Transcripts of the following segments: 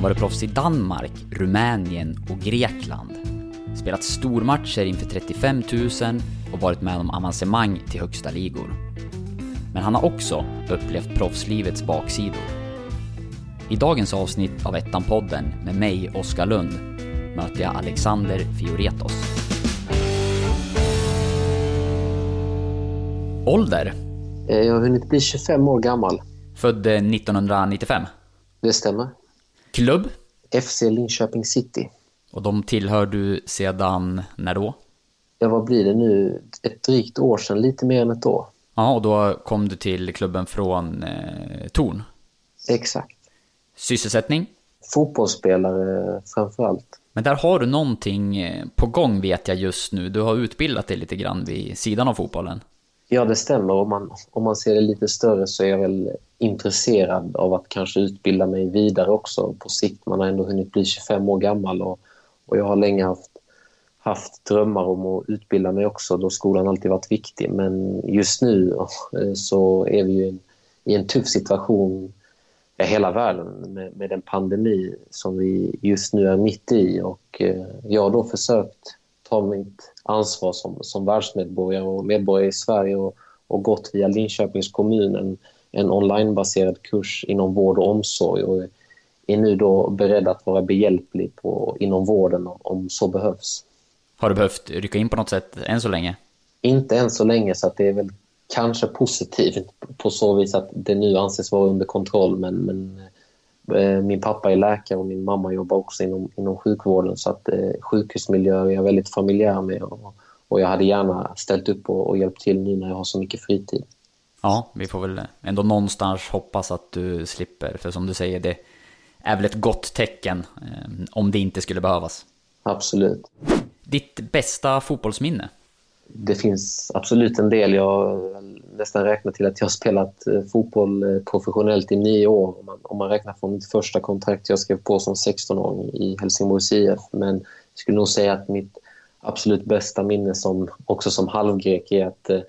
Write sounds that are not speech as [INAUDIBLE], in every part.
har varit proffs i Danmark, Rumänien och Grekland. Spelat stormatcher inför 35 000 och varit med om avancemang till högsta ligor. Men han har också upplevt proffslivets baksidor. I dagens avsnitt av Ettan-podden med mig, Oskar Lund, möter jag Alexander Fioretos. Ålder? Eh, Jag har hunnit bli 25 år gammal. Född eh, 1995. Det stämmer. Klubb? FC Linköping City. Och de tillhör du sedan när då? Ja, vad blir det nu? Ett drygt år sedan, lite mer än ett år. Ja, och då kom du till klubben från eh, Torn. Exakt. Sysselsättning? Fotbollsspelare framför allt. Men där har du någonting eh, på gång vet jag just nu. Du har utbildat dig lite grann vid sidan av fotbollen. Ja, det stämmer. Om man, om man ser det lite större så är jag väl intresserad av att kanske utbilda mig vidare också på sikt. Man har ändå hunnit bli 25 år gammal och, och jag har länge haft, haft drömmar om att utbilda mig också då skolan alltid varit viktig. Men just nu eh, så är vi ju i en, i en tuff situation i hela världen med, med den pandemi som vi just nu är mitt i och eh, jag har då försökt ta mitt ansvar som, som världsmedborgare och medborgare i Sverige och, och gått via Linköpings kommun en, en onlinebaserad kurs inom vård och omsorg och är nu då beredd att vara behjälplig på, inom vården om, så behövs. Har du behövt rycka in på något sätt än så länge? Inte än så länge så det är väl kanske positivt på så vis att det nu anses vara under kontroll men, men min pappa är läkare och min mamma jobbar också inom, inom sjukvården så att eh, sjukhusmiljöer är jag väldigt familjär med och, och jag hade gärna ställt upp och, och hjälpt till nu när jag har så mycket fritid. Ja, vi får väl ändå någonstans hoppas att du slipper, för som du säger, det är väl ett gott tecken eh, om det inte skulle behövas. Absolut. Ditt bästa fotbollsminne? Det finns absolut en del. Jag nästan räkna till att jag har spelat eh, fotboll eh, professionellt i nio år. Om man, om man räknar från mitt första kontrakt jag skrev på som 16-åring i Helsingborgs IF. Men jag skulle nog säga att mitt absolut bästa minne som, också som halvgrek är att eh,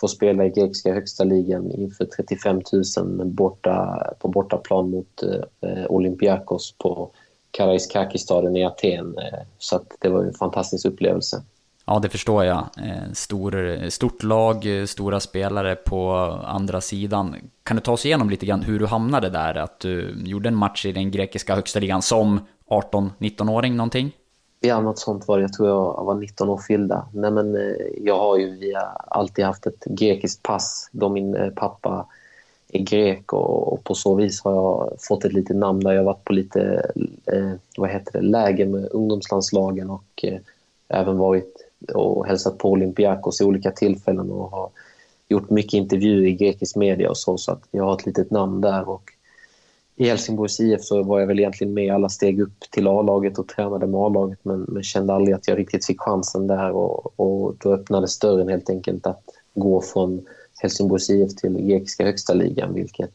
få spela i grekiska högsta ligan inför 35 000 borta, på bortaplan mot eh, eh Olympiakos på Karaiskakisstaden i Aten. Eh, så att det var en fantastisk upplevelse. Ja, det förstår jag. Eh, stor, stort lag, stora spelare på andra sidan. Kan du ta oss igenom lite grann hur du hamnade där? Att du gjorde en match i den grekiska högsta ligan som 18-19-åring någonting? Ja, något sånt var det. Jag tror jag var 19 år fyllda. Nej, men, eh, jag har ju via, alltid haft ett grekiskt pass då min eh, pappa är grek och, och, på så vis har jag fått ett litet namn där jag varit på lite eh, vad heter det, läger med ungdomslandslagen och eh, även varit och hälsat på Olympiakos i olika tillfällen och har gjort mycket intervjuer i grekisk media och så, så att jag har ett litet namn där. Och I Helsingborgs IF så var jag väl egentligen med alla steg upp till A-laget och tränade med A-laget men, men, kände aldrig att jag riktigt fick chansen där och, och då öppnades dörren helt enkelt att gå från Helsingborgs IF till grekiska högsta ligan vilket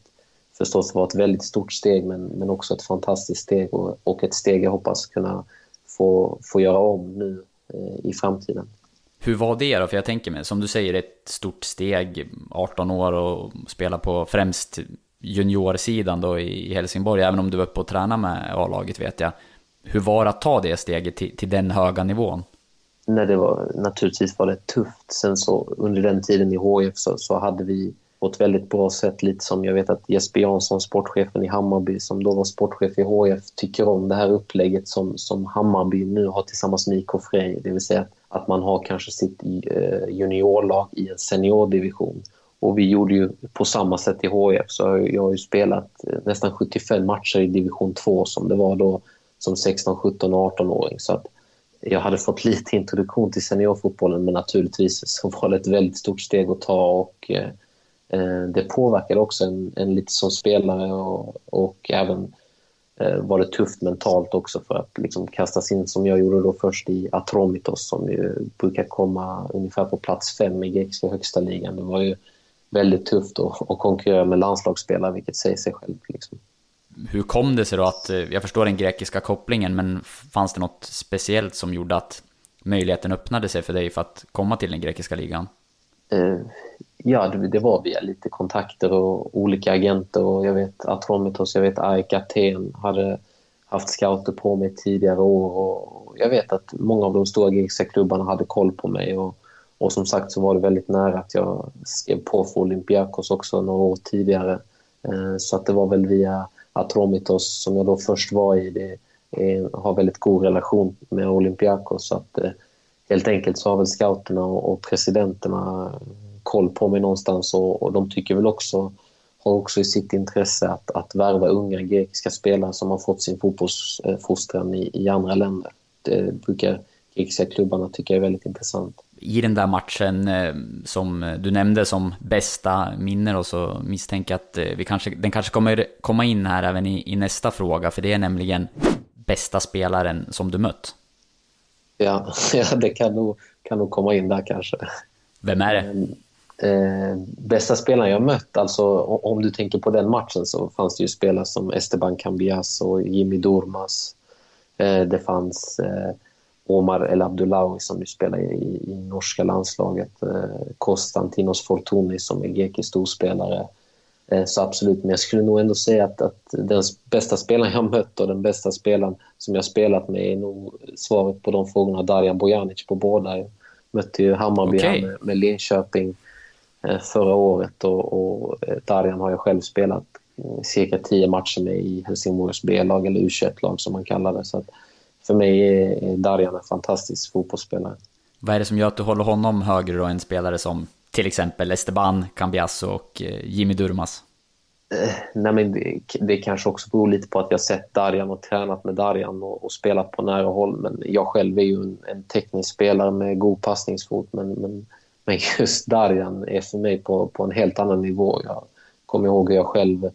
förstås var ett väldigt stort steg men, men också ett fantastiskt steg och, och ett steg jag hoppas kunna få, få göra om nu i framtiden. Hur var det då? För jag tänker mig, som du säger, ett stort steg, 18 år och spela på främst juniorsidan då i Helsingborg, även om du var uppe och tränade med A-laget vet jag. Hur var det att ta det steget till, till den höga nivån? Nej, det var, naturligtvis var det tufft. Sen så under den tiden i HF så, så hade vi på ett väldigt bra sätt, lite som jag vet att Jesper Jansson, sportchefen i Hammarby, som då var sportchef i HF, tycker om det här upplägget som, som Hammarby nu har tillsammans med IK Frej. Det vill säga att man har kanske sitt eh, juniorlag i en seniordivision. Och vi gjorde ju på samma sätt i HF, så jag har ju spelat eh, nästan 75 matcher i division 2 som det var då som 16, 17 och 18-åring. Så att jag hade fått [LAUGHS] lite introduktion till seniorfotbollen men naturligtvis så var det ett väldigt stort steg att ta och eh, Eh, det påverkade också en, en lite som spelare och, och även eh, var det tufft mentalt också för att liksom kastas in som jag gjorde då först i Atromitos som ju brukar komma ungefär på plats fem i grekiska högsta ligan. Det var ju väldigt tufft att, att konkurrera med landslagsspelare vilket säger sig självt. Liksom. Hur kom det sig då att, eh, jag förstår den grekiska kopplingen, men fanns det något speciellt som gjorde att möjligheten öppnade sig för dig för att komma till den grekiska ligan? Eh, ja, det, var via lite kontakter och olika agenter och jag vet Atromitos, jag vet AIK Aten hade, haft scouter på mig tidigare år och jag vet att många av de stora grekiska klubbarna hade koll på mig. Och, och som sagt så var det väldigt nära att jag skrev på för Olympiakos också några år tidigare. Eh, så att det var väl via Atromitos som jag då först var i. Det har väldigt god relation med Olympiakos. Så att, eh, helt enkelt så har väl scouterna och presidenterna koll på mig någonstans och, och de tycker väl också har också i sitt intresse att, att värva unga grekiska spelare som har fått sin fotbollsfostran i, i andra länder. Det brukar grekiska klubbarna tycka är väldigt intressant. I den där matchen eh, som du nämnde som bästa minne och så misstänker jag att eh, vi kanske, den kanske kommer komma in här även i, i nästa fråga, för det är nämligen bästa spelaren som du mött. Ja, [LAUGHS] ja det kan nog, kan nog komma in där kanske. Vem är det? Eh, bästa spelaren jag mött, alltså om du tänker på den matchen så fanns det ju spelare som Esteban Cambias och Jimmy Durmas. Eh, det fanns eh, Omar El Abdullahi som ju spelar i, i norska landslaget. Eh, Konstantinos Fortuni som är grekisk storspelare. Eh, så absolut, men jag skulle nog ändå säga att, att den bästa spelaren jag mött och den bästa spelaren som jag spelat med är nog svaret på de frågorna Darjan Bojanic på båda. Jag mötte ju Hammarby okay. med, med Linköping Eh, förra året och, och eh, Darjan har jag själv spelat cirka tio matcher med i Helsingborgs B-lag eller U21-lag som man kallar det. Så för mig är Darjan en fantastisk fotbollsspelare. Vad är det som gör att du håller honom högre då än spelare som till exempel Esteban Cambiasso och eh, Jimmy Durmas? Eh, nej, men det, det kanske också beror lite på att jag sett Darjan och tränat med Darjan och, och spelat på nära håll. Men jag själv är ju en, en teknisk spelare med god passningsfot. Men, men men just Darjan är för mig på, på en helt annan nivå. Jag kommer ihåg hur jag själv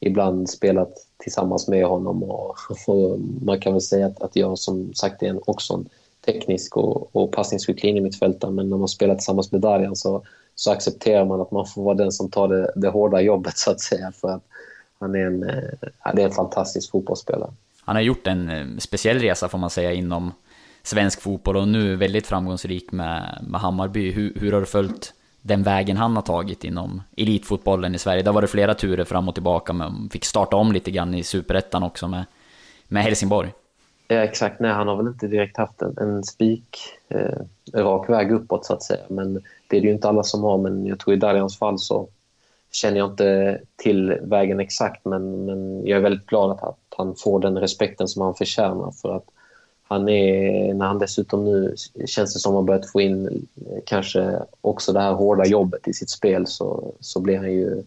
ibland spelat tillsammans med honom och, och [LAUGHS] man kan väl säga att, att jag som sagt är en, också en teknisk och, och passningsskicklig innermittfältare men när man spelar tillsammans med Darjan så, så accepterar man att man får vara den som tar det, det hårda jobbet så att säga för att han är en, eh, ja, det är en fantastisk fotbollsspelare. Han har gjort en eh, speciell resa får man säga inom svensk fotboll och nu väldigt framgångsrik med, med Hammarby. Hur, hur har du följt den vägen han har tagit inom elitfotbollen i Sverige? Det har varit flera turer fram och tillbaka, men fick starta om lite grann i Superettan också med, med Helsingborg. Ja, exakt. Nej, han har väl inte direkt haft en, en spik, eh, rak väg uppåt så att säga. Men det är det ju inte alla som har. Men jag tror i Darjans fall så känner jag inte till vägen exakt. Men, men jag är väldigt glad att, att han får den respekten som han förtjänar. För att han är, när han dessutom nu känns det som har börjat få in eh, kanske också det här hårda jobbet i sitt spel så, så blir han ju...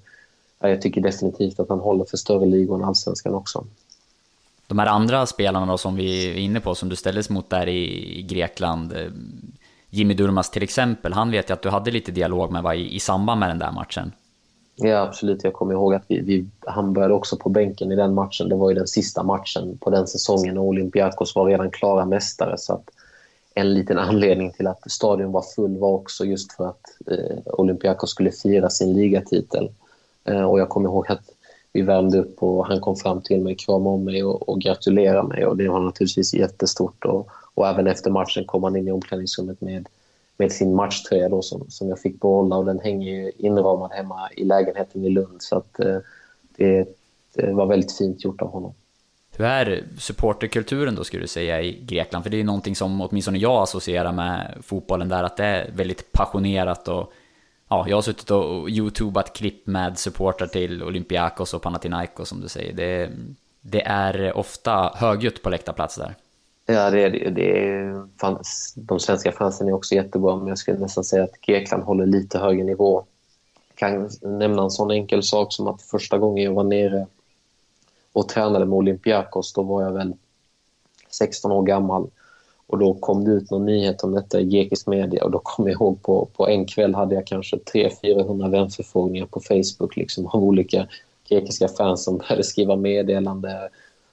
Jag tycker definitivt att han håller för större ligor än allsvenskan också. De här andra spelarna då som vi är inne på, som du ställdes mot där i Grekland, eh, Jimmy Durmas till exempel, han vet jag att du hade lite dialog med va, i, i samband med den där matchen. Ja, absolut. Jag kommer ihåg att vi, vi, han började också på bänken i den matchen. Det var ju den sista matchen på den säsongen och Olympiakos var redan klara mästare. Så att en liten anledning till att stadion var full var också just för att eh, Olympiakos skulle fira sin ligatitel. Eh, och jag kommer ihåg att vi värmde upp och han kom fram till mig, kramade om mig och, och gratulerade mig. Och det var naturligtvis jättestort. Och, och även efter matchen kom han in i omklädningsrummet med med sin matchtröja då som, som jag fick behålla och den hänger ju inramad hemma i lägenheten i Lund. Så att, eh, det, det, var väldigt fint gjort av honom. Hur är supporterkulturen då skulle du säga i Grekland? För det är ju någonting som åtminstone jag associerar med fotbollen där, att det är väldigt passionerat och ja, jag har suttit och youtubat klipp med supportrar till Olympiakos och Panathinaikos som du säger. Det, det är ofta högljutt på läktarplats där. Ja, det är det. det är, de svenska fansen är också jättebra, men jag skulle nästan säga att Grekland håller lite högre nivå. Jag kan nämna en sån enkel sak som att första gången jag var nere och tränade med Olympiakos, då var jag väl 16 år gammal. Och då kom det ut någon nyhet om detta i grekisk media och då kom jag ihåg på, på en kväll hade jag kanske 300-400 vänförfrågningar på Facebook liksom, av olika grekiska fans som började skriva meddelande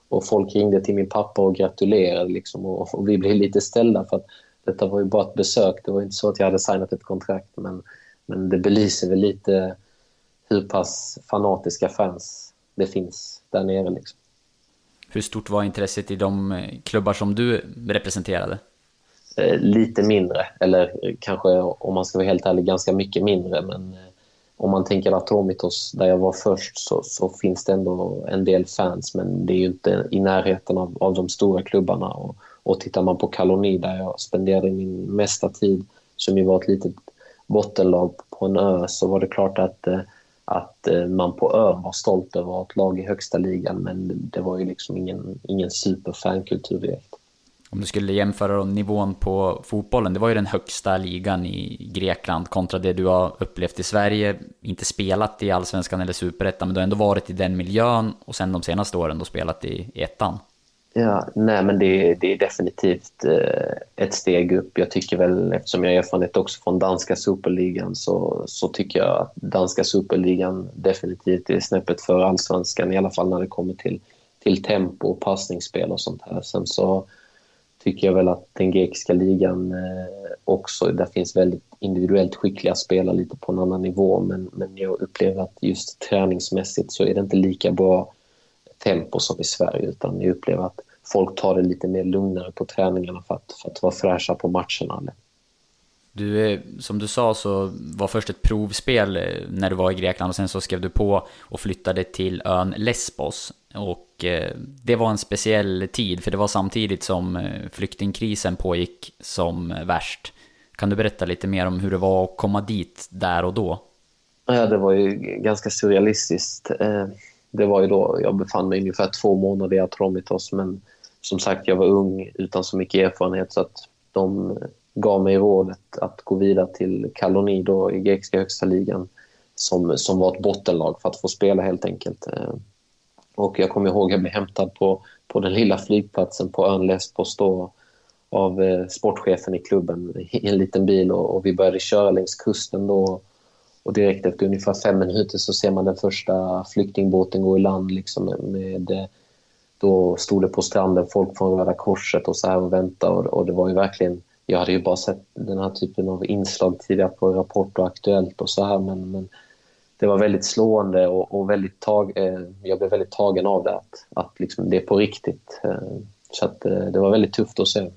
och folk ringde till min pappa och gratulerade liksom, och, och, vi blev lite ställda för att detta var ju bara ett besök. Det var inte så att jag hade signat ett kontrakt men, men det belyser väl lite hur pass fanatiska fans det finns där nere. Liksom. Hur stort var intresset i de eh, klubbar som du representerade? Eh, lite mindre, eller kanske om man ska vara helt ärlig ganska mycket mindre. Men eh, om man tänker Atomitos, där jag var först, så, så, finns det ändå en del fans, men det är ju inte i närheten av, av de stora klubbarna. Och, och tittar man på Kaloni, där jag spenderade min mesta tid, som ju var ett litet bottenlag på en ö, så var det klart att, eh, att eh, man på ön var stolt över att ett lag i högsta ligan, men det var ju liksom ingen, ingen superfankultur direkt om du skulle jämföra nivån på fotbollen, det var ju den högsta ligan i Grekland kontra det du har upplevt i Sverige. Inte spelat i Allsvenskan eller Superettan, men du har ändå varit i den miljön och sen de senaste åren då spelat i, i ettan. Ja, nej men det, det är definitivt eh, ett steg upp. Jag tycker väl, eftersom jag har erfarenhet också från danska superligan, så, så tycker jag att danska superligan definitivt är snäppet för allsvenskan, i alla fall när det kommer till, till tempo och passningsspel och sånt här. Sen så tycker jag väl att den grekiska ligan eh, också, där finns väldigt individuellt skickliga spelare lite på en annan nivå men, men jag upplever att just träningsmässigt så är det inte lika bra tempo som i Sverige utan jag upplever att folk tar det lite mer lugnare på träningarna för att, för att vara fräscha på matcherna. Du, som du sa så var först ett provspel eh, när du var i Grekland och sen så skrev du på och flyttade till ön Lesbos. Och eh, det var en speciell tid för det var samtidigt som eh, flyktingkrisen pågick som värst. Kan du berätta lite mer om hur det var att komma dit där och då? Ja, det var ju ganska surrealistiskt. Det var ju då jag befann mig ungefär två månader i Atromitos men som sagt jag var ung utan så mycket erfarenhet så att de gav mig rådet att gå vidare till Kaloni då i grekiska högsta ligan som, som var ett bottenlag för att få spela helt enkelt. Eh, och jag kommer ihåg att jag blev hämtad på, på den lilla flygplatsen på ön Lesbos då av eh, sportchefen i klubben i en liten bil och, och, vi började köra längs kusten då och direkt efter ungefär fem minuter så ser man den första flyktingbåten gå i land liksom med, eh, då stod det på stranden folk från Röda Korset och så här och väntade och, och det var ju verkligen jag hade ju bara sett den här typen av inslag tidigare på Rapport och Aktuellt och så här men, men det var väldigt slående och, och väldigt tag, eh, jag blev väldigt tagen av det att, att liksom det är på riktigt. Eh, så att, eh, det var väldigt tufft att se.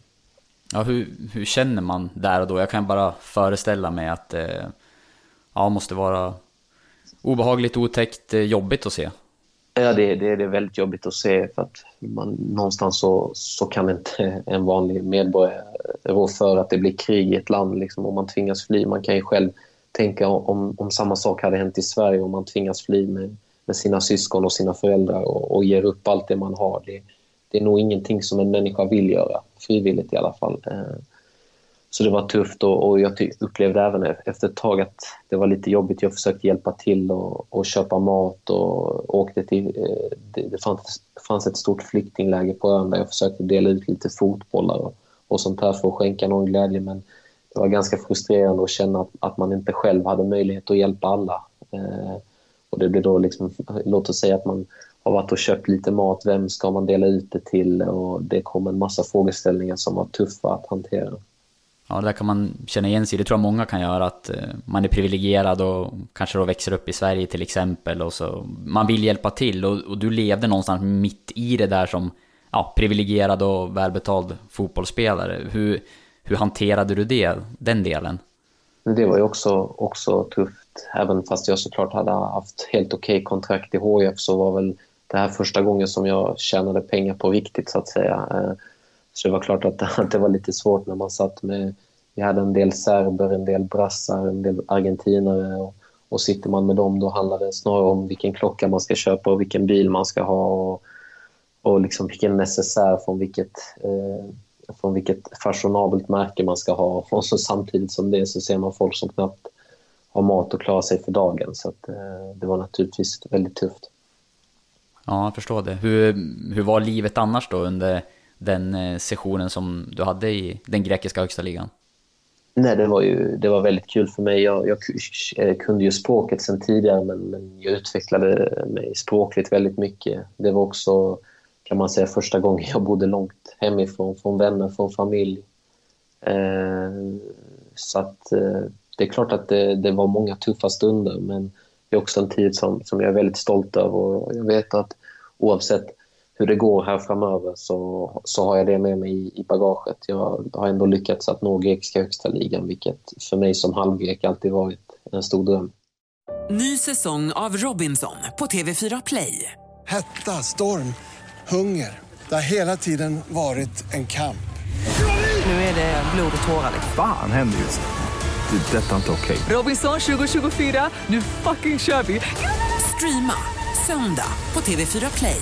Ja, hur, hur känner man där och då? Jag kan bara föreställa mig att eh, ja, måste vara obehagligt, otäckt, eh, jobbigt att se. Ja, det, det, det är väldigt jobbigt att se för att man, någonstans så, så kan inte en vanlig medborgare rå för att det blir krig i ett land liksom, om man tvingas fly. Man kan ju själv tänka om, om samma sak hade hänt i Sverige om man tvingas fly med, med sina syskon och sina föräldrar och, och ger upp allt det man har. Det, det är nog ingenting som en människa vill göra, frivilligt i alla fall. Eh, så det var tufft och, och jag upplevde även e- efter ett tag att det var lite jobbigt. Jag försökte hjälpa till och, och köpa mat och åkte till... Eh, det, det fanns, fanns, ett stort flyktingläger på ön där jag försökte dela ut lite fotbollar och, och sånt här för att skänka någon glädje. Men det var ganska frustrerande att känna att, att man inte själv hade möjlighet att hjälpa alla. Eh, och det blir då liksom, låt oss säga att man har varit och köpt lite mat, vem ska man dela ut det till? Och det kom en massa frågeställningar som var tuffa att hantera. Ja, det där kan man känna igen sig Det tror jag många kan göra, att eh, man är privilegierad och kanske då växer upp i Sverige till exempel och så man vill hjälpa till och, och du levde någonstans mitt i det där som ja, privilegierad och välbetald fotbollsspelare. Hur, hur hanterade du det, den delen? Det var ju också, också tufft. Även fast jag såklart hade haft helt okej okay kontrakt i HF så var väl det här första gången som jag tjänade pengar på riktigt så att säga. Eh, så det var klart att, att [LAUGHS] det var lite svårt när man satt med... Vi hade en del serber, en del brassar, en del argentinare. Och, och sitter man med dem då handlar det snarare om vilken klocka man ska köpa och vilken bil man ska ha. Och, och liksom vilken necessär från vilket, eh, från vilket fashionabelt märke man ska ha. [LAUGHS] Och så samtidigt som det så ser man folk som knappt har mat och klarar sig för dagen. Så att, eh, det var naturligtvis väldigt tufft. Ja, jag förstår det. Hur, hur var livet annars då under den eh, sessionen som du hade i den grekiska högsta ligan? Nej, det var, ju, det var väldigt kul för mig. Jag, jag eh, kunde ju språket sen tidigare men, men, jag utvecklade mig språkligt väldigt mycket. Det var också, kan man säga, första gången jag bodde långt hemifrån, från vänner, från familj. Eh, så att eh, det är klart att det, det, var många tuffa stunder men det är också en tid som, som jag är väldigt stolt över och jag vet att oavsett hur det går här framöver så, så har jag det med mig i, i bagaget. Jag har ändå lyckats att nå grekiska högsta ligan vilket för mig som halvgrek alltid varit en stor dröm. Ny säsong av Robinson på TV4 Play. Hetta, storm, hunger. Det har hela tiden varit en kamp. Nu är det blod och tårar. Fan händer just nu. Det. är Detta är inte okej. Robinson 2024, nu fucking kör vi! Streama söndag på TV4 Play.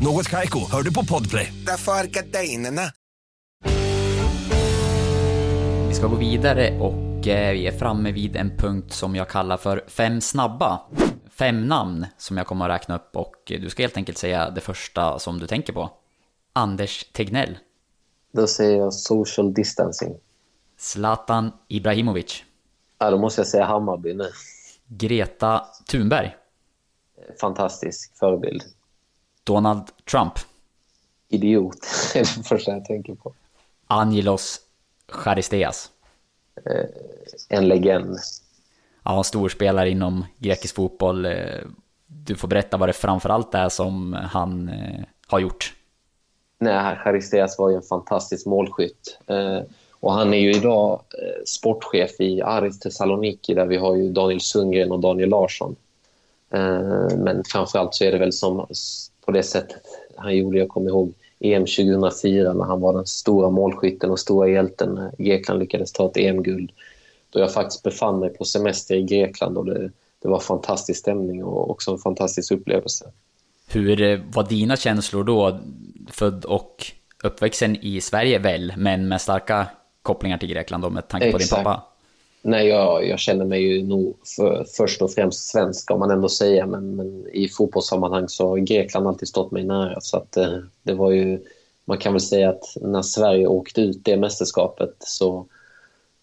Något Kaiko, hör du på Podplay. Därför är gardinerna. Vi ska gå vidare och eh, vi är framme vid en punkt som jag kallar för fem snabba. Fem namn som jag kommer att räkna upp och du ska helt enkelt säga det första som du tänker på. Anders Tegnell. Då säger jag social distancing. Zlatan Ibrahimovic. Ja, då måste jag säga Hammarby nu. Greta Thunberg. Fantastisk förebild. Donald Trump. Idiot [LAUGHS] är det första jag tänker på. Angelos Charisteas. En legend. Ja, storspelare inom grekisk fotboll. Eh, Du får berätta vad det framförallt är som han eh, har gjort. Nej, Charisteas var ju en fantastisk målskytt. Eh, och han är ju idag eh, sportchef i Aris Thessaloniki där vi har ju Daniel Sundgren och Daniel Larsson. Eh, men framförallt så är det väl som på det sättet han gjorde, jag kommer ihåg EM 2004 när han var den stora målskytten och stora hjälten när Grekland lyckades ta ett EM-guld. Då jag faktiskt befann mig på semester i Grekland och det, det var fantastisk stämning och också en fantastisk upplevelse. Hur eh, var dina känslor då? Född och uppvuxen i Sverige väl, men med starka kopplingar till Grekland då med tanke på din pappa? Nej, jag, jag känner mig ju nog för, först och främst svensk om man ändå säger, men, men i fotbollssammanhang så har Grekland alltid stått mig nära. Så att, eh, det var ju, man kan väl säga att när Sverige åkte ut det mästerskapet så,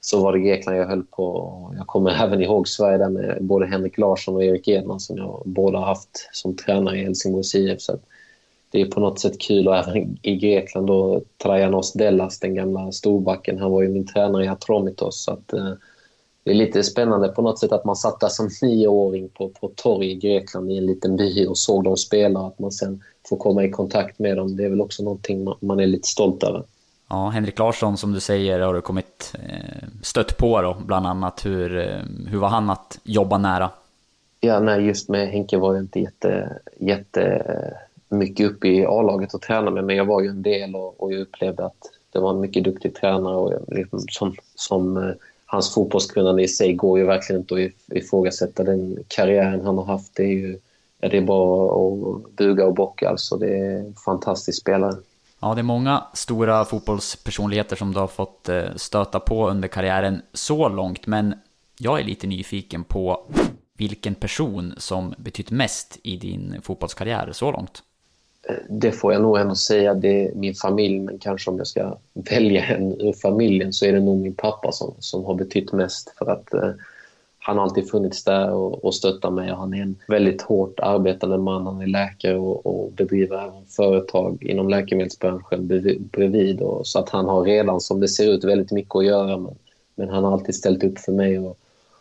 så var det Grekland jag höll på. Jag kommer [LAUGHS] även ihåg Sverige där med både Henrik Larsson och Erik Edman som jag båda har haft som tränare i Helsingborgs IF. Så att det är på något sätt kul och även [LAUGHS] i Grekland då Trajanos Dellas, den gamla storbacken, han var ju min tränare i Atromitos. Så att, eh, det är lite spännande på något sätt att man satt där som nioåring på, på torg i Grekland i en liten by och såg dem spela och att man sen får komma i kontakt med dem. Det är väl också någonting man, man är lite stolt över. Ja, Henrik Larsson som du säger har du kommit eh, stött på då, bland annat. Hur, eh, hur var han att jobba nära? Ja, nej, just med Henke var jag inte jätte, jätte mycket uppe i A-laget och tränade med, men jag var ju en del och, och jag upplevde att det var en mycket duktig tränare och liksom, som, som eh, hans fotbollskunnande i sig går ju verkligen inte att ifrågasätta den karriären han har haft. Det är ju ja, det är bara att buga och bocka alltså. Det är en fantastisk spelare. Ja, det är många stora fotbollspersonligheter som du har fått eh, stöta på under karriären så långt, men jag är lite nyfiken på vilken person som betytt mest i din fotbollskarriär så långt det får jag nog ändå säga, det är min familj, men kanske om jag ska [LAUGHS] välja en ur familjen så är det nog min pappa som, som har betytt mest för att eh, han har alltid funnits där och, och stöttat mig och han är en väldigt hårt arbetande man. Han är läkare och, och bedriver även företag inom läkemedelsbranschen bredvid och, så att han har redan som det ser ut väldigt mycket att göra men, men han har alltid ställt upp för mig och,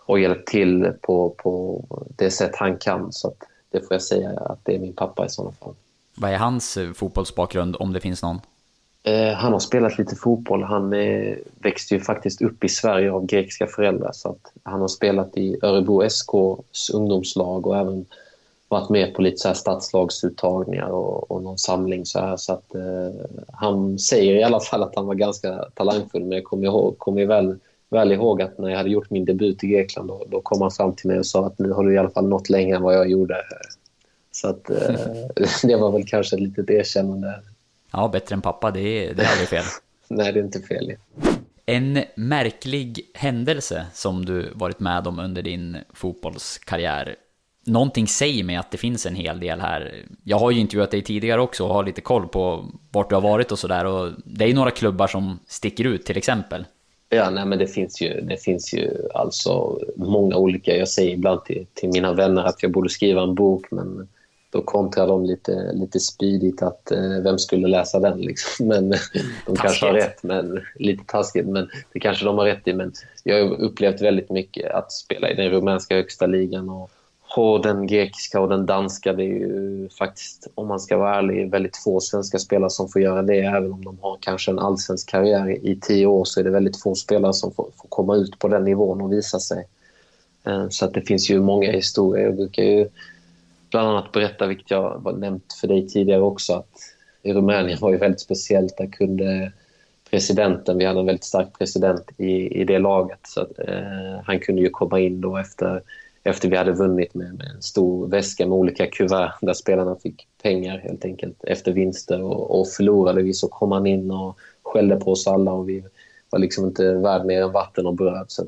och hjälpt till på, på det sätt han kan så att det får jag säga att det är min pappa i sådana fall. Vad är hans eh, fotbollsbakgrund, om det finns någon? Eh, han har spelat lite fotboll. Han eh, växte ju faktiskt upp i Sverige av grekiska föräldrar. Så att han har spelat i Örebro SKs ungdomslag och även varit med på lite så här stadslagsuttagningar och, och någon samling. Så, här. så att, eh, han säger i alla fall att han var ganska talangfull. Men jag kommer, ihåg, kommer väl, väl ihåg att när jag hade gjort min debut i Grekland då, då kom han fram till mig och sa att nu har du i alla fall nått längre än vad jag gjorde. Så att, eh, [LAUGHS] det var väl kanske ett litet erkännande. Ja, bättre än pappa, det är, det är aldrig fel. [LAUGHS] Nej, det är inte fel. En märklig händelse som du varit med om under din fotbollskarriär. Någonting säger mig att det finns en hel del här. Jag har ju intervjuat dig tidigare också och har lite koll på vart du har varit och sådär. Och det är ju några klubbar som sticker ut till exempel. Ja, nej, men det finns ju, det finns ju alltså många olika. Jag säger ibland till, till mina vänner att jag borde skriva en bok, men då kontrar de lite, lite speedigt att eh, vem skulle läsa den liksom. [LAUGHS] Men de kanske har rätt, men lite taskigt. Men det kanske de har rätt i. Men jag har upplevt väldigt mycket att spela i den rumänska högsta ligan och, och den grekiska och den danska. Det är ju faktiskt, om man ska vara ärlig, väldigt få svenska spelare som får göra det. Även om de har kanske en allsvensk karriär i tio år så är det väldigt få spelare som får, får komma ut på den nivån och visa sig. Eh, så att det finns ju många historier. Jag brukar ju bland annat berätta, vilket jag har nämnt för dig tidigare också, att i Rumänien var ju väldigt speciellt. Där kunde presidenten, vi hade en väldigt stark president i, i det laget, så att, eh, han kunde ju komma in då efter, efter vi hade vunnit med, med en stor väska med olika kuvert där spelarna fick pengar helt enkelt efter vinster och, och förlorade vi så kom han in och skällde på oss alla och vi var liksom inte värd mer än vatten och bröd. Så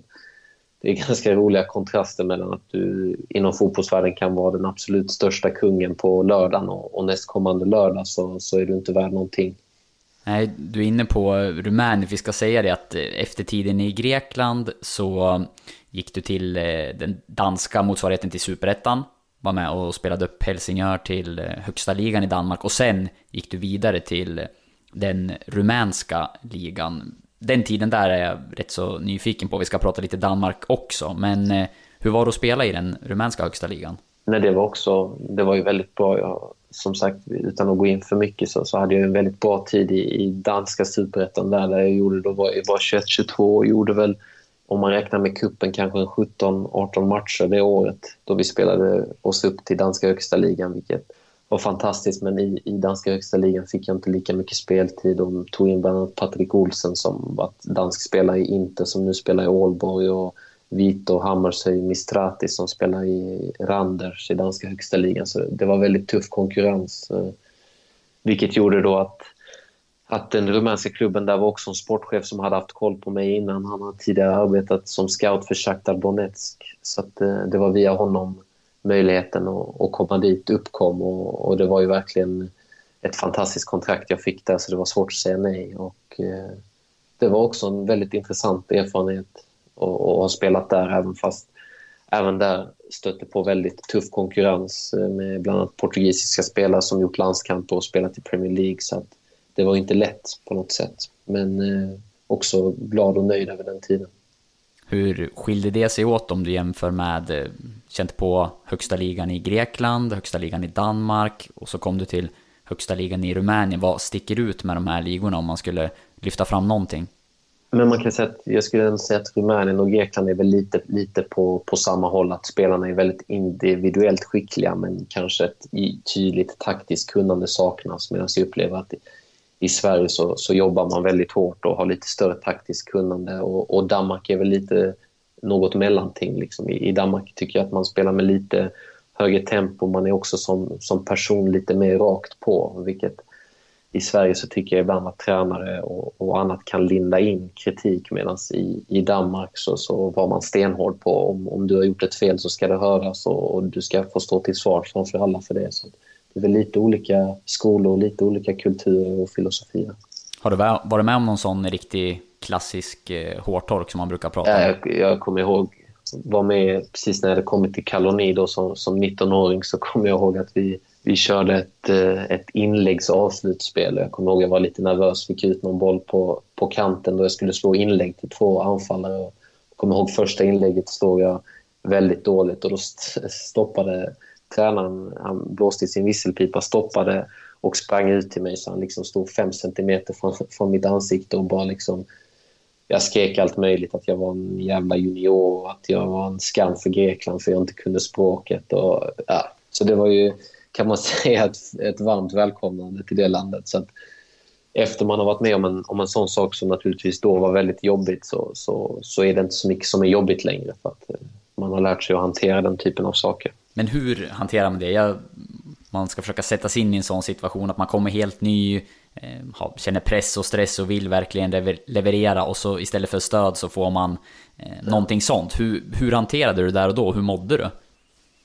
det är [LAUGHS] ganska roliga kontraster mellan att du inom fotbollsvärlden kan vara den absolut största kungen på lördagen och, och nästkommande lördag så, så är du inte värd någonting. Nej, du är inne på Rumänien. Vi ska säga det att eh, efter tiden i Grekland så gick du till eh, den danska motsvarigheten till Superettan. Var med och spelade upp Helsingör till eh, högsta ligan i Danmark och sen gick du vidare till den rumänska ligan den tiden där är jag rätt så nyfiken på. Vi ska prata lite Danmark också, men eh, hur var det att spela i den rumänska högsta ligan? Nej, det var också, det var ju väldigt bra. Jag, som sagt, utan att gå in för mycket så, så hade jag en väldigt bra tid i, i danska superettan där, där jag gjorde, då var jag var 21-22 och gjorde väl, om man räknar med kuppen kanske 17-18 matcher det året då vi spelade oss upp till danska högsta ligan, vilket var fantastiskt, men i, i danska högsta ligan fick jag inte lika mycket speltid. De tog in bland annat Patrik Olsen som var dansk spelare i Inter, som nu spelar i Ålborg och Vito Hammarshöj Mistrati som spelar i Randers i danska högsta ligan. Så det var väldigt tuff konkurrens. Eh, vilket gjorde då att, att den rumänska klubben där var också en sportchef som hade haft koll på mig innan. Han hade tidigare arbetat som scout för Shakhtar Donetsk. Så att, eh, det var via honom möjligheten att, att komma dit uppkom och, och, det var ju verkligen ett fantastiskt kontrakt jag fick där så det var svårt att säga nej. Och, eh, det var också en väldigt intressant erfarenhet att, ha spelat där även fast även där stötte på väldigt tuff konkurrens eh, med bland annat portugisiska spelare som gjort landskamper och spelat i Premier League så att det var inte lätt på något sätt. Men eh, också glad och nöjd över den tiden. Hur skilde det sig åt om du jämför med, eh, känt på högsta ligan i Grekland, högsta ligan i Danmark och så kom du till högsta ligan i Rumänien. Vad sticker ut med de här ligorna om man skulle lyfta fram någonting? Men man kan säga att, jag skulle säga att Rumänien och Grekland är väl lite, lite på, på samma håll. Att spelarna är väldigt individuellt skickliga men kanske ett tydligt taktiskt kunnande saknas. Medan jag upplever att i Sverige så, så jobbar man väldigt hårt och har lite större taktiskt kunnande. Och, och Danmark är väl lite något mellanting. Liksom. I, I, Danmark tycker jag att man spelar med lite högre tempo. Man är också som, som person lite mer rakt på. Vilket i Sverige så tycker jag ibland att tränare och, och annat kan linda in kritik medan i, i Danmark så, så var man stenhård på om, om du har gjort ett fel så ska det höras och, och du ska få stå till svars framför alla för det. Så det är väl lite olika skolor, lite olika kulturer och filosofier. Har du varit med om någon sån riktig klassisk eh, hårtork som man brukar prata om? Jag, jag kommer ihåg, var med precis när jag hade kommit till Kaloni då som, som 19-åring så kommer jag ihåg att vi, vi körde ett, eh, ett inläggs. Jag kommer ihåg att jag var lite nervös, fick ut någon boll på, på kanten då jag skulle slå inlägg till två anfallare. Jag kommer ihåg första inlägget slog jag väldigt dåligt och då stoppade tränaren han blåste i sin visselpipa, stoppade och sprang ut till mig så han liksom stod fem centimeter från, från mitt ansikte och bara liksom... Jag skrek allt möjligt, att jag var en jävla junior, att jag var en skam för Grekland för jag inte kunde språket. Och, ja. Så det var ju, kan man [LAUGHS] säga, ett, ett varmt välkomnande till det landet. Så att, efter man har varit med om en, om en sån sak som naturligtvis då var väldigt jobbigt så, så, så är det inte så mycket som är jobbigt längre. För att eh, man har lärt sig att hantera den typen av saker. Men hur hanterar man det? Jag, man ska försöka sätta sig in i en sån situation att man kommer helt ny, Eh, känner press och stress och vill verkligen leverera och så istället för stöd så får man eh, någonting sånt. Hur, hur hanterade du det där och då? Hur mådde du?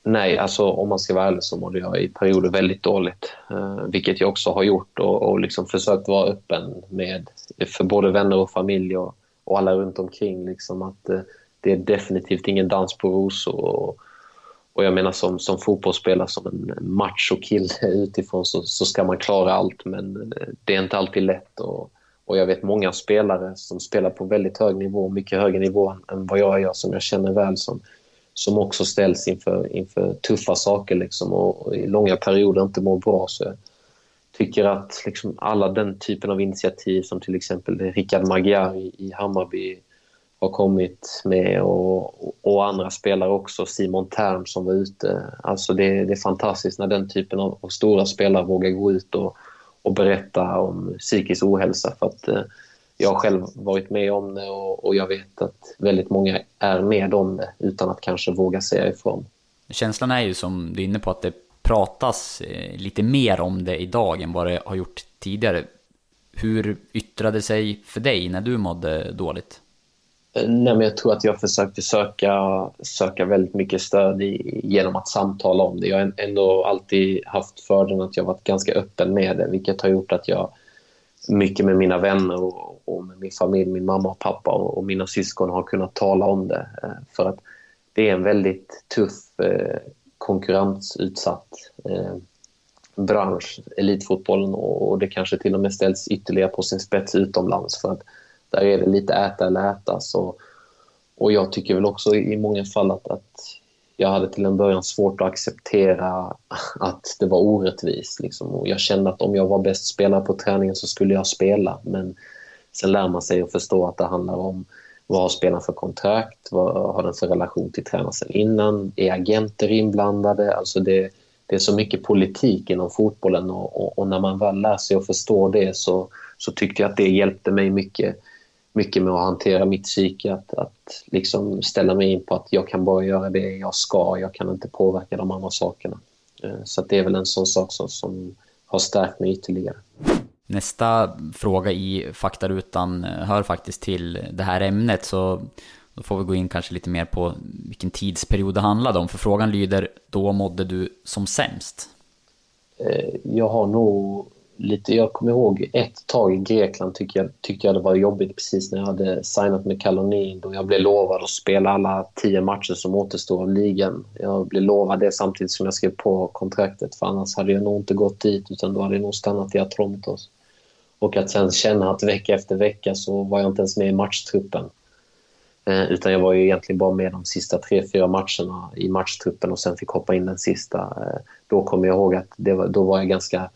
Nej, alltså om man ska vara ärlig så mådde jag i perioder väldigt dåligt. Eh, vilket jag också har gjort och, och liksom försökt vara öppen med för både vänner och familj och, och alla runt omkring. Liksom att, eh, det är definitivt ingen dans på rosor. Och, och jag menar som, som fotbollsspelare, som en machokille [LAUGHS] utifrån så, så ska man klara allt men eh, det är inte alltid lätt. Och, och jag vet många spelare som spelar på väldigt hög nivå, mycket högre nivå än vad jag gör, som jag känner väl, som, som också ställs inför, inför tuffa saker liksom, och, och i långa perioder inte mår bra. Så jag tycker att liksom, alla den typen av initiativ som till exempel Rickard Magyar i, i Hammarby har kommit med och, och andra spelare också. Simon Tern som var ute. Alltså det, det är fantastiskt när den typen av, av, stora spelare vågar gå ut och, och berätta om psykisk ohälsa. För att eh, jag har själv varit med om det och, och, jag vet att väldigt många är med om det utan att kanske våga säga ifrån. Känslan är ju som du är inne på att det pratas eh, lite mer om det idag än vad det har gjort tidigare. Hur yttrade det sig för dig när du mådde dåligt? Eh, nej, men jag tror att jag försökte söka, söka väldigt mycket stöd i, genom att samtala om det. Jag har ändå alltid haft fördelen att jag varit ganska öppen med det, vilket har gjort att jag mycket med mina vänner och, och med min familj, min mamma och pappa och, och, mina syskon har kunnat tala om det. Eh, för att det är en väldigt tuff, eh, konkurrensutsatt eh, bransch, elitfotbollen, och, och det kanske till och med ställs ytterligare på sin spets utomlands. för att där är det lite äta eller äta. Så, och jag tycker väl också i många fall att, att jag hade till en början svårt att acceptera att det var orättvist. Liksom. Och jag kände att om jag var bäst spelare på träningen så skulle jag spela. Men sen lär man sig att förstå att det handlar om vad har spelaren för kontrakt? Vad har den för relation till tränaren sen innan? Är agenter inblandade? Alltså det, det är så mycket politik inom fotbollen och, och, och, när man väl lär sig att förstå det så, så tyckte jag att det hjälpte mig mycket mycket med att hantera mitt psyke. Att, att liksom ställa mig in på att jag kan bara göra det jag ska. Jag kan inte påverka de andra sakerna. Eh, så det är väl en sån sak som, som har stärkt mig ytterligare. Nästa fråga i faktarutan hör faktiskt till det här ämnet. Så då får vi gå in kanske lite mer på vilken tidsperiod det handlade om. För frågan lyder, då mådde du som sämst? Eh, jag har nog lite, jag kommer ihåg ett tag i Grekland tyckte jag, tyckte jag det var jobbigt precis när jag hade signat med Kalonin då jag blev lovad att spela alla tio matcher som återstår av ligan. Jag blev lovad det samtidigt som jag skrev på kontraktet för annars hade jag nog inte gått dit utan då hade jag nog stannat i Atromitos. Och att sen känna att vecka efter vecka så var jag inte ens med i matchtruppen. Eh, utan jag var ju egentligen bara med de sista tre, fyra matcherna i matchtruppen och sen fick hoppa in den sista. Eh, då kommer jag ihåg att det var, då var jag ganska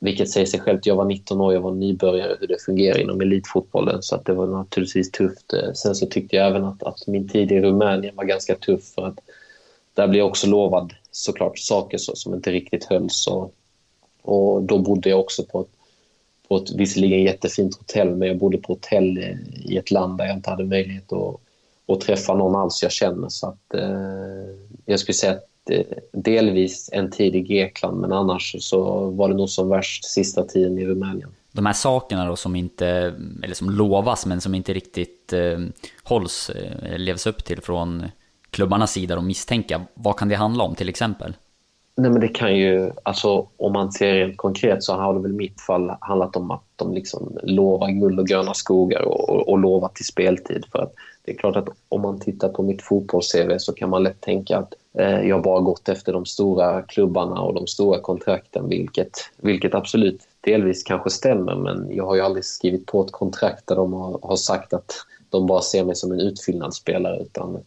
vilket säger sig självt. Jag var 19 år, jag var nybörjare hur det fungerar inom elitfotbollen så att det var naturligtvis tufft. Eh, sen så tyckte jag även att, att min tid i Rumänien var ganska tuff för att där blev jag också lovad såklart saker så, som inte riktigt hölls. Och, och då bodde jag också på ett, på ett visserligen jättefint hotell men jag bodde på hotell eh, i ett land där jag inte hade möjlighet att, att träffa någon alls jag känner. Så att, eh, jag skulle säga att delvis en tid i Grekland, men annars så var det nog som värst sista tiden i Rumänien. De här sakerna då som inte, eller som lovas men som inte riktigt eh, hålls, eh, levs upp till från klubbarnas sida och misstänka, vad kan det handla om till exempel? Nej men det kan ju, alltså om man ser rent konkret så har det väl i mitt fall handlat om att de liksom lovar guld och gröna skogar och, och, och lovar till speltid. För att det är klart att om man tittar på mitt fotbolls-CV så kan man lätt tänka att Eh, jag har bara gått efter de stora klubbarna och de stora kontrakten, vilket, vilket absolut delvis kanske stämmer, men jag har ju aldrig skrivit på ett kontrakt där de har, har sagt att de bara ser mig som en utfyllnadsspelare, utan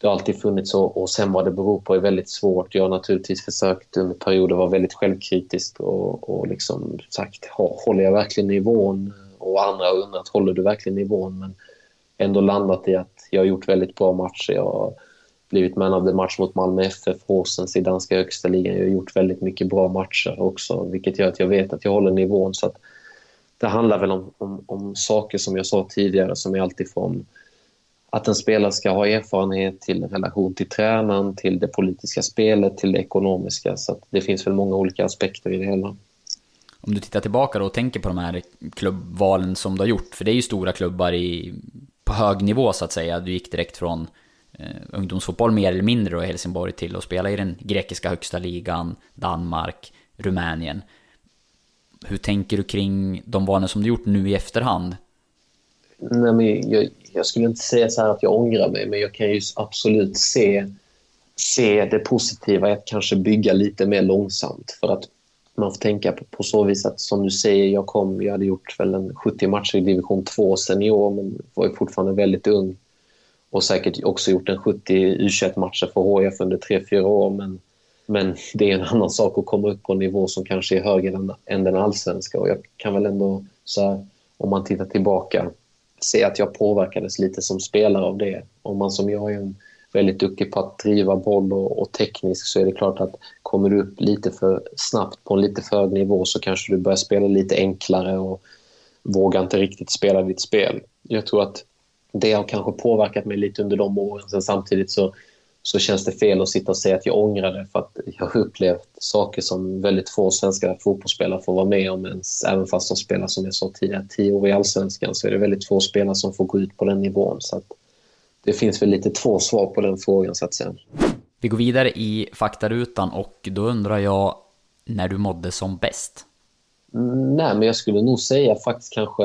det har alltid funnits så och sen vad det beror på är väldigt svårt. Jag har naturligtvis försökt under perioder vara väldigt självkritisk och, och liksom sagt, håller jag verkligen nivån? Och andra har undrat, håller du verkligen nivån? Men ändå landat i att jag har gjort väldigt bra matcher. Jag har blivit man av the match mot Malmö FF, Horsens i danska högsta ligan. Jag har gjort väldigt mycket bra matcher också, vilket gör att jag vet att jag håller nivån. Så det handlar väl om, om, om, saker som jag sa tidigare, som är alltifrån att en spelare ska ha erfarenhet till relation till tränaren, till det politiska spelet, till det ekonomiska. Så det finns väl många olika aspekter i det hela. Om du tittar tillbaka och tänker på de här klubbvalen som du har gjort, för det är ju stora klubbar i på hög nivå så att säga. Du gick direkt från Eh, ungdomsfotboll mer eller mindre och i Helsingborg till att spela i den grekiska högsta ligan, Danmark, Rumänien. Hur tänker du kring de vanor som du gjort nu i efterhand? Nej, men jag, jag skulle inte säga så här att jag ångrar mig, men jag kan ju absolut se se det positiva i att kanske bygga lite mer långsamt. För att man får tänka på, på så vis att som du säger, jag kom, jag hade gjort väl en 70 matcher i division 2 senior men var ju fortfarande väldigt ung. Och säkert också gjort en 70 U21-matcher för HIF under 3-4 år. Men, men det är en annan sak att komma upp på en nivå som kanske är högre än, än den allsvenska. Och jag kan väl ändå, så här, om man tittar tillbaka, se att jag påverkades lite som spelare av det. Om man som jag är en väldigt duktig på att driva boll och, och teknisk så är det klart att kommer du upp lite för snabbt på en lite för hög nivå så kanske du börjar spela lite enklare och vågar inte riktigt spela ditt spel. Jag tror att det har kanske påverkat mig lite under de åren. Sen samtidigt så, så känns det fel att sitta och säga att jag ångrar det för att jag har upplevt saker som väldigt få svenska fotbollsspelare får vara med om ens. Även fast de spelar, som jag sa tidigare, tio år i allsvenskan så är det väldigt få spelare som får gå ut på den nivån. Så att det finns väl lite två svar på den frågan så att säga. Vi går vidare i faktarutan och då undrar jag när du mådde som bäst? Nej, men jag skulle nog säga faktiskt kanske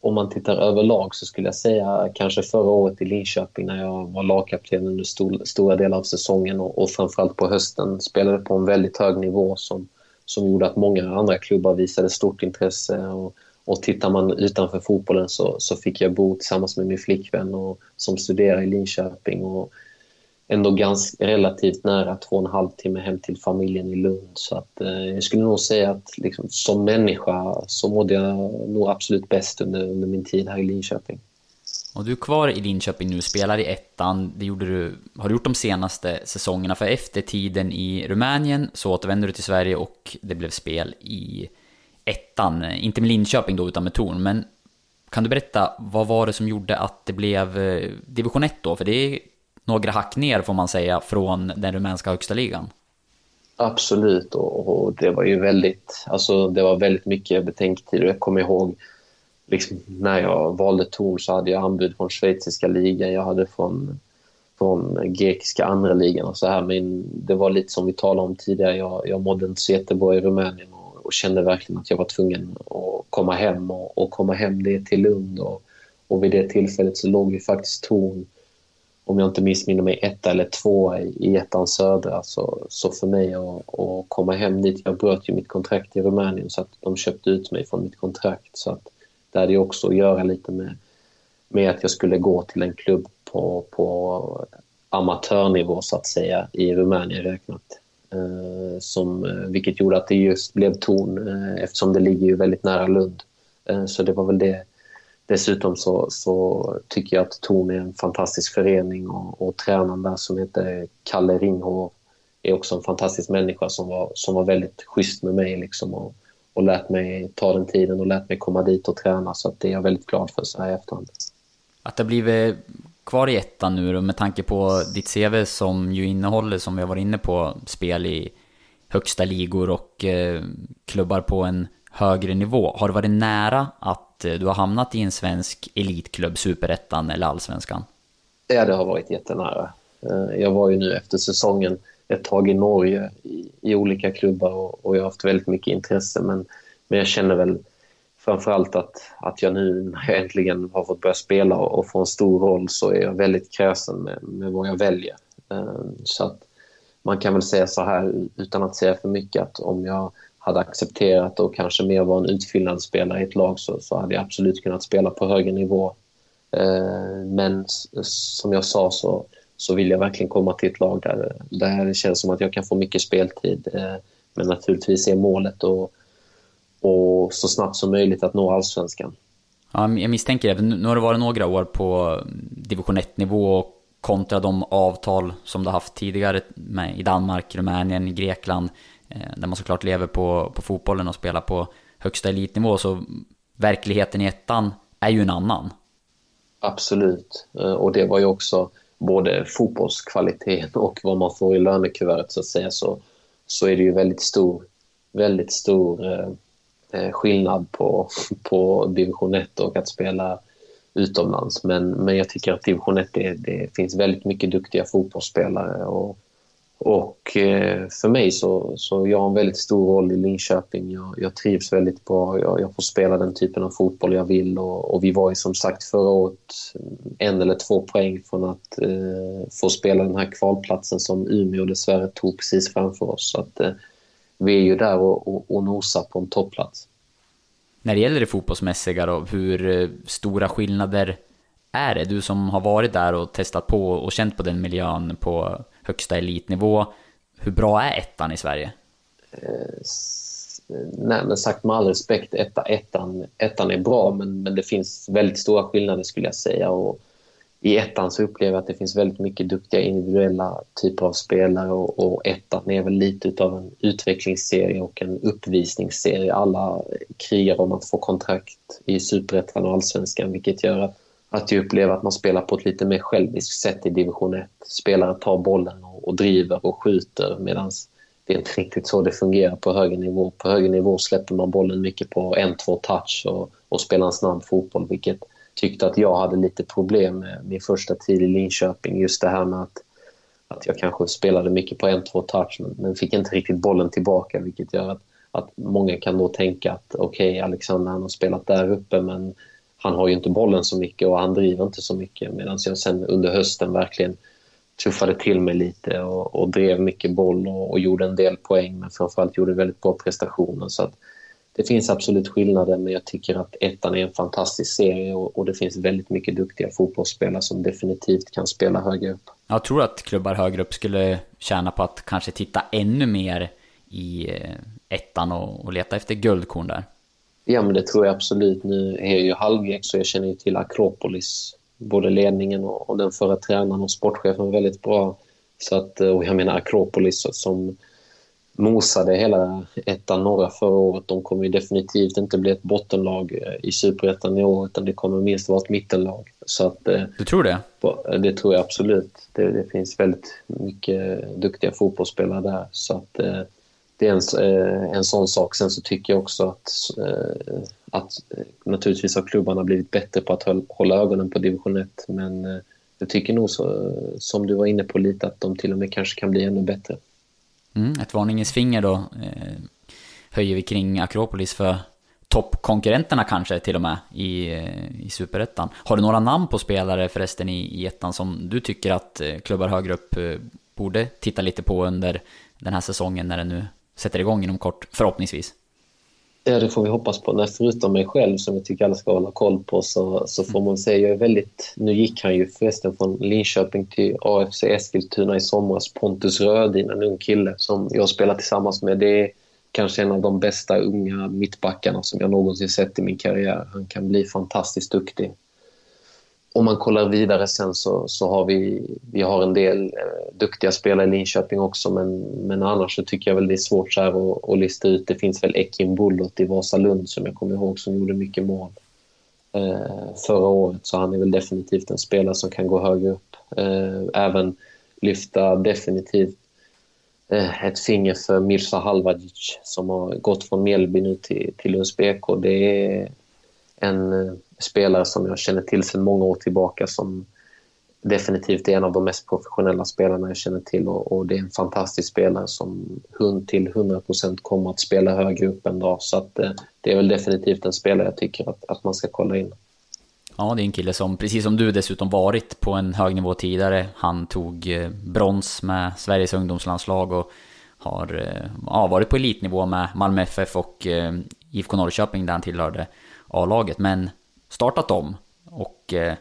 om man tittar överlag så skulle jag säga kanske förra året i Linköping när jag var lagkapten under stor, stora delar av säsongen och, och framförallt på hösten spelade på en väldigt hög nivå som, som gjorde att många andra klubbar visade stort intresse. Och, och tittar man utanför fotbollen så, så fick jag bo tillsammans med min flickvän och, som studerar i Linköping. Och, ändå ganska relativt nära två och en halv timme hem till familjen i Lund. Så att, eh, jag skulle nog säga att liksom, som människa så mådde jag nog absolut bäst under, under min tid här i Linköping. Och du är kvar i Linköping nu, spelar i ettan. Det gjorde du, har du gjort de senaste säsongerna. För efter tiden i Rumänien så återvände du till Sverige och det blev spel i ettan. Inte med Linköping då, utan med Torn. Men kan du berätta, vad var det som gjorde att det blev eh, division 1 då? För det några hack ner får man säga från den rumänska högsta ligan. Absolut och, och det var ju väldigt, alltså det var väldigt mycket betänketid. Jag kommer ihåg liksom, när jag valde Torn så hade jag anbud från schweiziska ligan, jag hade från, från grekiska andra ligan och så här. Men det var lite som vi talade om tidigare, jag, jag mådde inte så jättebra i Rumänien och, och kände verkligen att jag var tvungen att komma hem och, och komma hem det till Lund. Och, och vid det tillfället så låg ju faktiskt Torn om jag inte missminner mig, etta eller tvåa i, i ettan södra. Så, så för mig att, att komma hem dit, jag bröt ju mitt kontrakt i Rumänien så att de köpte ut mig från mitt kontrakt. Så att det hade ju också att göra lite med, med att jag skulle gå till en klubb på, på amatörnivå så att säga i Rumänien räknat. Eh, som, eh, vilket gjorde att det just blev Torn eh, eftersom det ligger ju väldigt nära Lund. Eh, så det var väl det Dessutom så, så tycker jag att Torn är en fantastisk förening och, och tränaren där som heter Kalle Ringhov är också en fantastisk människa som var, som var väldigt schysst med mig liksom och, och lät mig ta den tiden och lät mig komma dit och träna så att det är jag väldigt glad för så här i efterhand. Att det har blivit kvar i ettan nu då, med tanke på ditt CV som ju innehåller, som vi har varit inne på, spel i högsta ligor och eh, klubbar på en högre nivå. Har det varit nära att eh, du har hamnat i en svensk elitklubb, superettan eller allsvenskan? Ja, det har varit jättenära. Eh, jag var ju nu efter säsongen ett tag i Norge i, i olika klubbar och, och, jag har haft väldigt mycket intresse. Men, men jag känner väl framförallt att, att jag nu när jag äntligen har fått börja spela och, och få en stor roll så är jag väldigt kräsen med, med vad jag väljer. Eh, så att man kan väl säga så här utan att säga för mycket att om jag hade accepterat och kanske mer var en utfyllnadsspelare i ett lag så, så hade jag absolut kunnat spela på högre nivå. Eh, men som jag sa så, så vill jag verkligen komma till ett lag där, där det känns som att jag kan få mycket speltid. Eh, men naturligtvis är målet och, och så snabbt som möjligt att nå allsvenskan. Ja, jag misstänker det. Nu har det varit några år på division 1-nivå kontra de avtal som du haft tidigare med, i Danmark, Rumänien, Grekland. Eh, där man såklart lever på, på fotbollen och spelar på högsta elitnivå. Så verkligheten i ettan är ju en annan. Absolut. Eh, och det var ju också både fotbollskvaliteten och vad man får i lönekuvertet så att säga. Så, så är det ju väldigt stor, väldigt stor eh, eh skillnad på, [LAUGHS] på division 1 och att spela utomlands. Men, men jag tycker att division 1, det, det finns väldigt mycket duktiga fotbollsspelare och och eh, för mig så, så jag har en väldigt stor roll i Linköping. Jag, jag trivs väldigt bra. Jag, jag, får spela den typen av fotboll jag vill. Och, och, vi var ju som sagt förra året en eller två poäng från att eh, få spela den här kvalplatsen som Umeå dessvärre tog precis framför oss. Så att, eh, vi är ju där och, och, och nosar på en topplats. När det gäller det fotbollsmässiga då, hur eh, stora skillnader är det? Du som har varit där och testat på och känt på den miljön på högsta elitnivå. Hur bra är ettan i Sverige? Eh, nej, men sagt med all respekt, etta, ettan, ettan är bra men, men det finns väldigt stora skillnader skulle jag säga. Och I ettan så upplever jag att det finns väldigt mycket duktiga individuella typer av spelare och, och ettan är väl lite av en utvecklingsserie och en uppvisningsserie. Alla krigar om att få kontrakt i superettan och allsvenskan vilket gör att att jag upplever att man spelar på ett lite mer själviskt sätt i division 1. Spelare tar bollen och, och driver och skjuter medan det är inte riktigt så det fungerar på högre nivå. På högre nivå släpper man bollen mycket på en, två touch och, och spelar en snabb fotboll vilket tyckte att jag hade lite problem med min första tid i Linköping. Just det här med att, att jag kanske spelade mycket på en, två touch men, men fick inte riktigt bollen tillbaka vilket gör att, att många kan då tänka att okej, okay, Alexander han har spelat där uppe men han har ju inte bollen så mycket och han driver inte så mycket medan jag sen under hösten verkligen tuffade till mig lite och, och drev mycket boll och, och, gjorde en del poäng men framförallt gjorde väldigt bra prestationer. Så att det finns absolut skillnader men jag tycker att ettan är en fantastisk serie och, och det finns väldigt mycket duktiga fotbollsspelare som definitivt kan spela högre upp. Jag tror att klubbar högre upp skulle tjäna på att kanske titta ännu mer i eh, ettan och, och leta efter guldkorn där. Ja, men det tror jag absolut. Nu är jag ju halvgrek så jag känner ju till Akropolis. Både ledningen och, den förra tränaren och sportchefen väldigt bra. Så att, och jag menar Akropolis som mosade hela ettan norra förra året. De kommer ju definitivt inte bli ett bottenlag eh, i superettan i år utan det kommer minst vara ett mittenlag. Så att, eh, du tror det? Det tror jag absolut. Det, det finns väldigt mycket duktiga fotbollsspelare där. Så att, eh, det är en, eh, en sån sak. Sen så tycker jag också att, eh, att eh, naturligtvis har klubbarna blivit bättre på att hålla ögonen på division 1. Men jag tycker nog så, som du var inne på lite att de till och med kanske kan bli ännu bättre. Mm, ett varningens finger då höjer vi kring Akropolis för toppkonkurrenterna kanske till och med i, i superettan. Har du några namn på spelare förresten i, i ettan som du tycker att klubbar högre upp borde titta lite på under den här säsongen när den nu sätter igång inom kort, förhoppningsvis. Ja, det får vi hoppas på. Nej, förutom mig själv, som jag tycker alla ska hålla koll på, så, så får man säga jag är väldigt... Nu gick han ju förresten från Linköping till AFC Eskilstuna i somras. Pontus Rödin, en ung kille som jag spelar tillsammans med. Det är kanske en av de bästa unga mittbackarna som jag någonsin sett i min karriär. Han kan bli fantastiskt duktig om man kollar vidare sen så, så har vi, vi har en del eh, duktiga spelare i Linköping också men, men annars så tycker jag väl det är svårt så här att, att lista ut. Det finns väl Ekin Bullot i Vasalund som jag kommer ihåg som gjorde mycket mål eh, förra året så han är väl definitivt en spelare som kan gå högre upp. Eh, även lyfta definitivt eh, ett finger för Mirza Halvajic som har gått från Mjällby nu till, till Lunds BK. Det är en eh, spelare som jag känner till sedan många år tillbaka som definitivt är en av de mest professionella spelarna jag känner till och, och det är en fantastisk spelare som hund till 100% kommer att spela högre upp en dag. Så att, eh, det är väl definitivt en spelare jag tycker att, att man ska kolla in. Ja, det är en kille som, precis som du dessutom varit på en hög nivå tidigare. Han tog eh, brons med Sveriges ungdomslandslag och har ja, varit på elitnivå med Malmö FF och IFK Norrköping där han tillhörde A-laget. Men startat om och eh,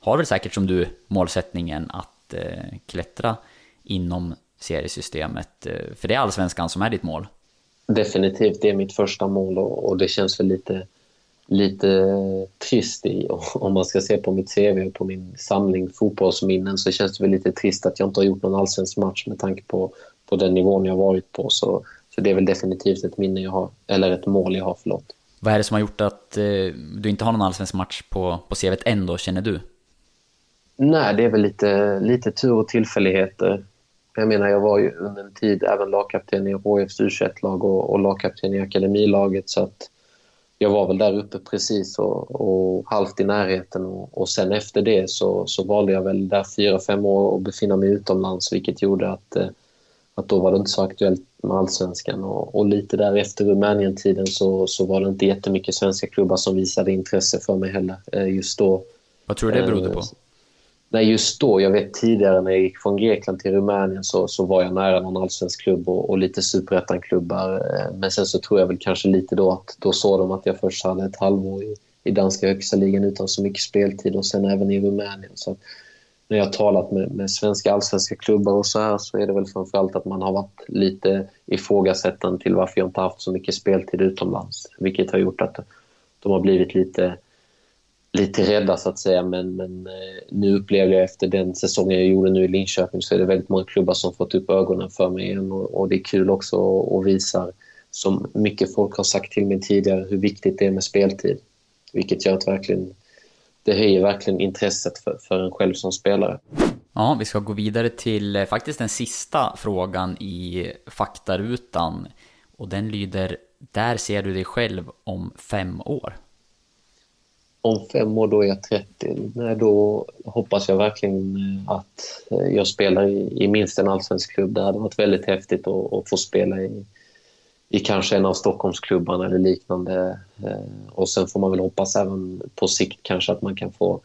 har väl säkert som du målsättningen att eh, klättra inom seriesystemet. Eh, för det är allsvenskan som är ditt mål. Definitivt, det är mitt första mål och, och det känns väl lite, lite trist i, [LAUGHS] om man ska se på mitt CV och på min samling fotbollsminnen så känns det väl lite trist att jag inte har gjort någon allsvensk match med tanke på, på den nivån jag varit på. Så, så det är väl definitivt ett minne jag har, eller ett mål jag har, förlåt. Vad är det som har gjort att eh, du inte har någon allsvensk match på, på CVt än då, känner du? Nej, det är väl lite, lite tur och tillfälligheter. Eh. Jag menar, jag var ju under en tid även lagkapten i HFs U21-lag och, och lagkapten i akademilaget så att jag var väl där uppe precis och, och halvt i närheten och, och sen efter det så, så valde jag väl där fyra, fem år att befinna mig utomlands vilket gjorde att, eh, att då var det inte så aktuellt med allsvenskan. Och, och lite där efter Rumänien-tiden så, så var det inte jättemycket svenska klubbar som visade intresse för mig heller eh, just då. Vad tror du det berodde på? Nej, just då. Jag vet tidigare när jag gick från Grekland till Rumänien så, så var jag nära någon allsvensk klubb och, och lite superettan-klubbar. Men sen så tror jag väl kanske lite då att då såg de att jag först hade ett halvår i, i danska högsta ligan utan så mycket speltid och sen även i Rumänien. Så när jag har talat med, med svenska allsvenska klubbar och så här så är det väl framförallt att man har varit lite ifrågasättande till varför jag inte haft så mycket speltid utomlands. Vilket har gjort att de har blivit lite lite rädda så att säga men, men eh, nu upplever jag efter den säsongen jag gjorde nu i Linköping så är det väldigt många klubbar som fått upp ögonen för mig igen och, och det är kul också och visar som mycket folk har sagt till mig tidigare hur viktigt det är med speltid. Vilket gör att verkligen, det höjer verkligen intresset för, för en själv som spelare. Ja, vi ska gå vidare till eh, faktiskt den sista frågan i faktarutan. Och den lyder, där ser du dig själv om fem år? om fem år då är jag 30. Nej, då hoppas jag verkligen eh, att eh, jag spelar i, i minst en allsvensk klubb. Det hade varit väldigt häftigt att, att få spela i, i kanske en av Stockholmsklubbarna eller liknande. Eh, och sen får man väl hoppas även på sikt kanske att man kan få,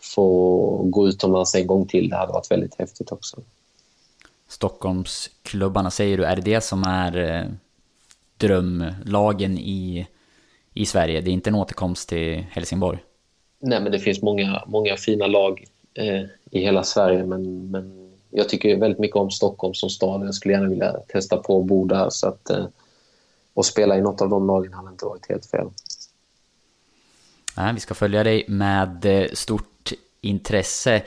få gå utomlands en gång till. Det hade varit väldigt häftigt också. Stockholmsklubbarna säger du, är det det som är drömlagen i i Sverige. Det är inte en återkomst till Helsingborg. Nej, men det finns många, många fina lag eh, i hela Sverige. Men, men jag tycker väldigt mycket om Stockholm som stad. Jag skulle gärna vilja testa på att bo där. Så att, eh, och spela i något av de lagen hade inte varit helt fel. Nej, vi ska följa dig med eh, stort intresse.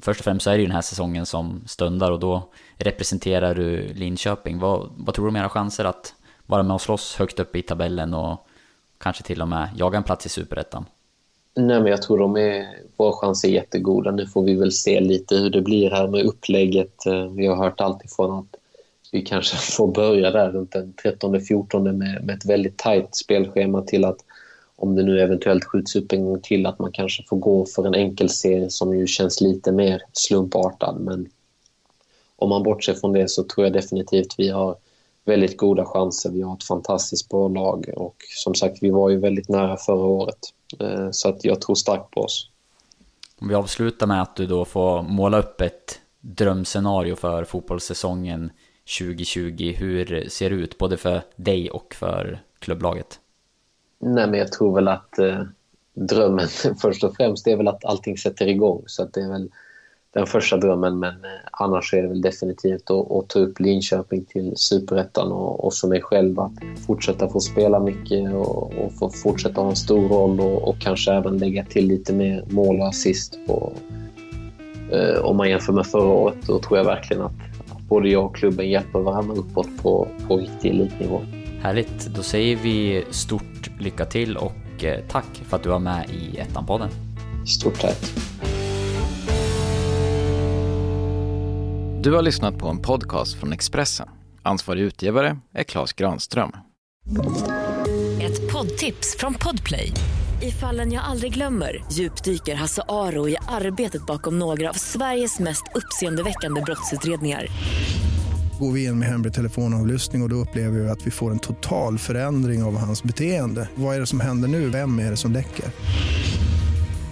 Först och främst så är det ju den här säsongen som stundar och då representerar du Linköping. Vad, vad tror du om era chanser att vara med och slåss högt upp i tabellen och kanske till och med jaga en plats i Superettan? Nej, men jag tror de är, våra chanser är jättegoda. Nu får vi väl se lite hur det blir här med upplägget. Eh, vi har hört allt ifrån att vi kanske [LAUGHS] får börja där runt den 13-14 med, med ett väldigt tajt spelschema till att om det nu eventuellt skjuts upp en gång till att man kanske får gå för en enkel serie som ju känns lite mer slumpartad. Men om man bortser från det så tror jag definitivt vi har väldigt goda chanser. Vi har ett fantastiskt bra lag och som sagt, vi var ju väldigt nära förra året. Eh, så att jag tror starkt på oss. Om vi avslutar med att du då får måla upp ett drömscenario för fotbollssäsongen 2020. Hur ser det ut både för dig och för klubblaget? Nej, men jag tror väl att eh, drömmen [LAUGHS] först och främst är väl att allting sätter igång. Så att det är väl den första drömmen. Men eh, annars är det väl definitivt att, att ta upp Linköping till superettan och, och för mig själv att fortsätta få spela mycket och, och få fortsätta ha en stor roll och, och kanske även lägga till lite mer mål och assist på, eh, om man jämför med förra året. Då tror jag verkligen att, att både jag och klubben hjälper varandra uppåt på, på riktig elitnivå. Härligt, då säger vi stort lycka till och eh, tack för att du var med i Ettan-podden. Stort tack. Du har lyssnat på en podcast från Expressen. Ansvarig utgivare är Klas Granström. Ett poddtips från Podplay. I fallen jag aldrig glömmer djupdyker Hasse Aro i arbetet bakom några av Sveriges mest uppseendeväckande brottsutredningar. Går vi in med hemlig telefonavlyssning och, och då upplever vi att vi får en total förändring av hans beteende. Vad är det som händer nu? Vem är det som läcker?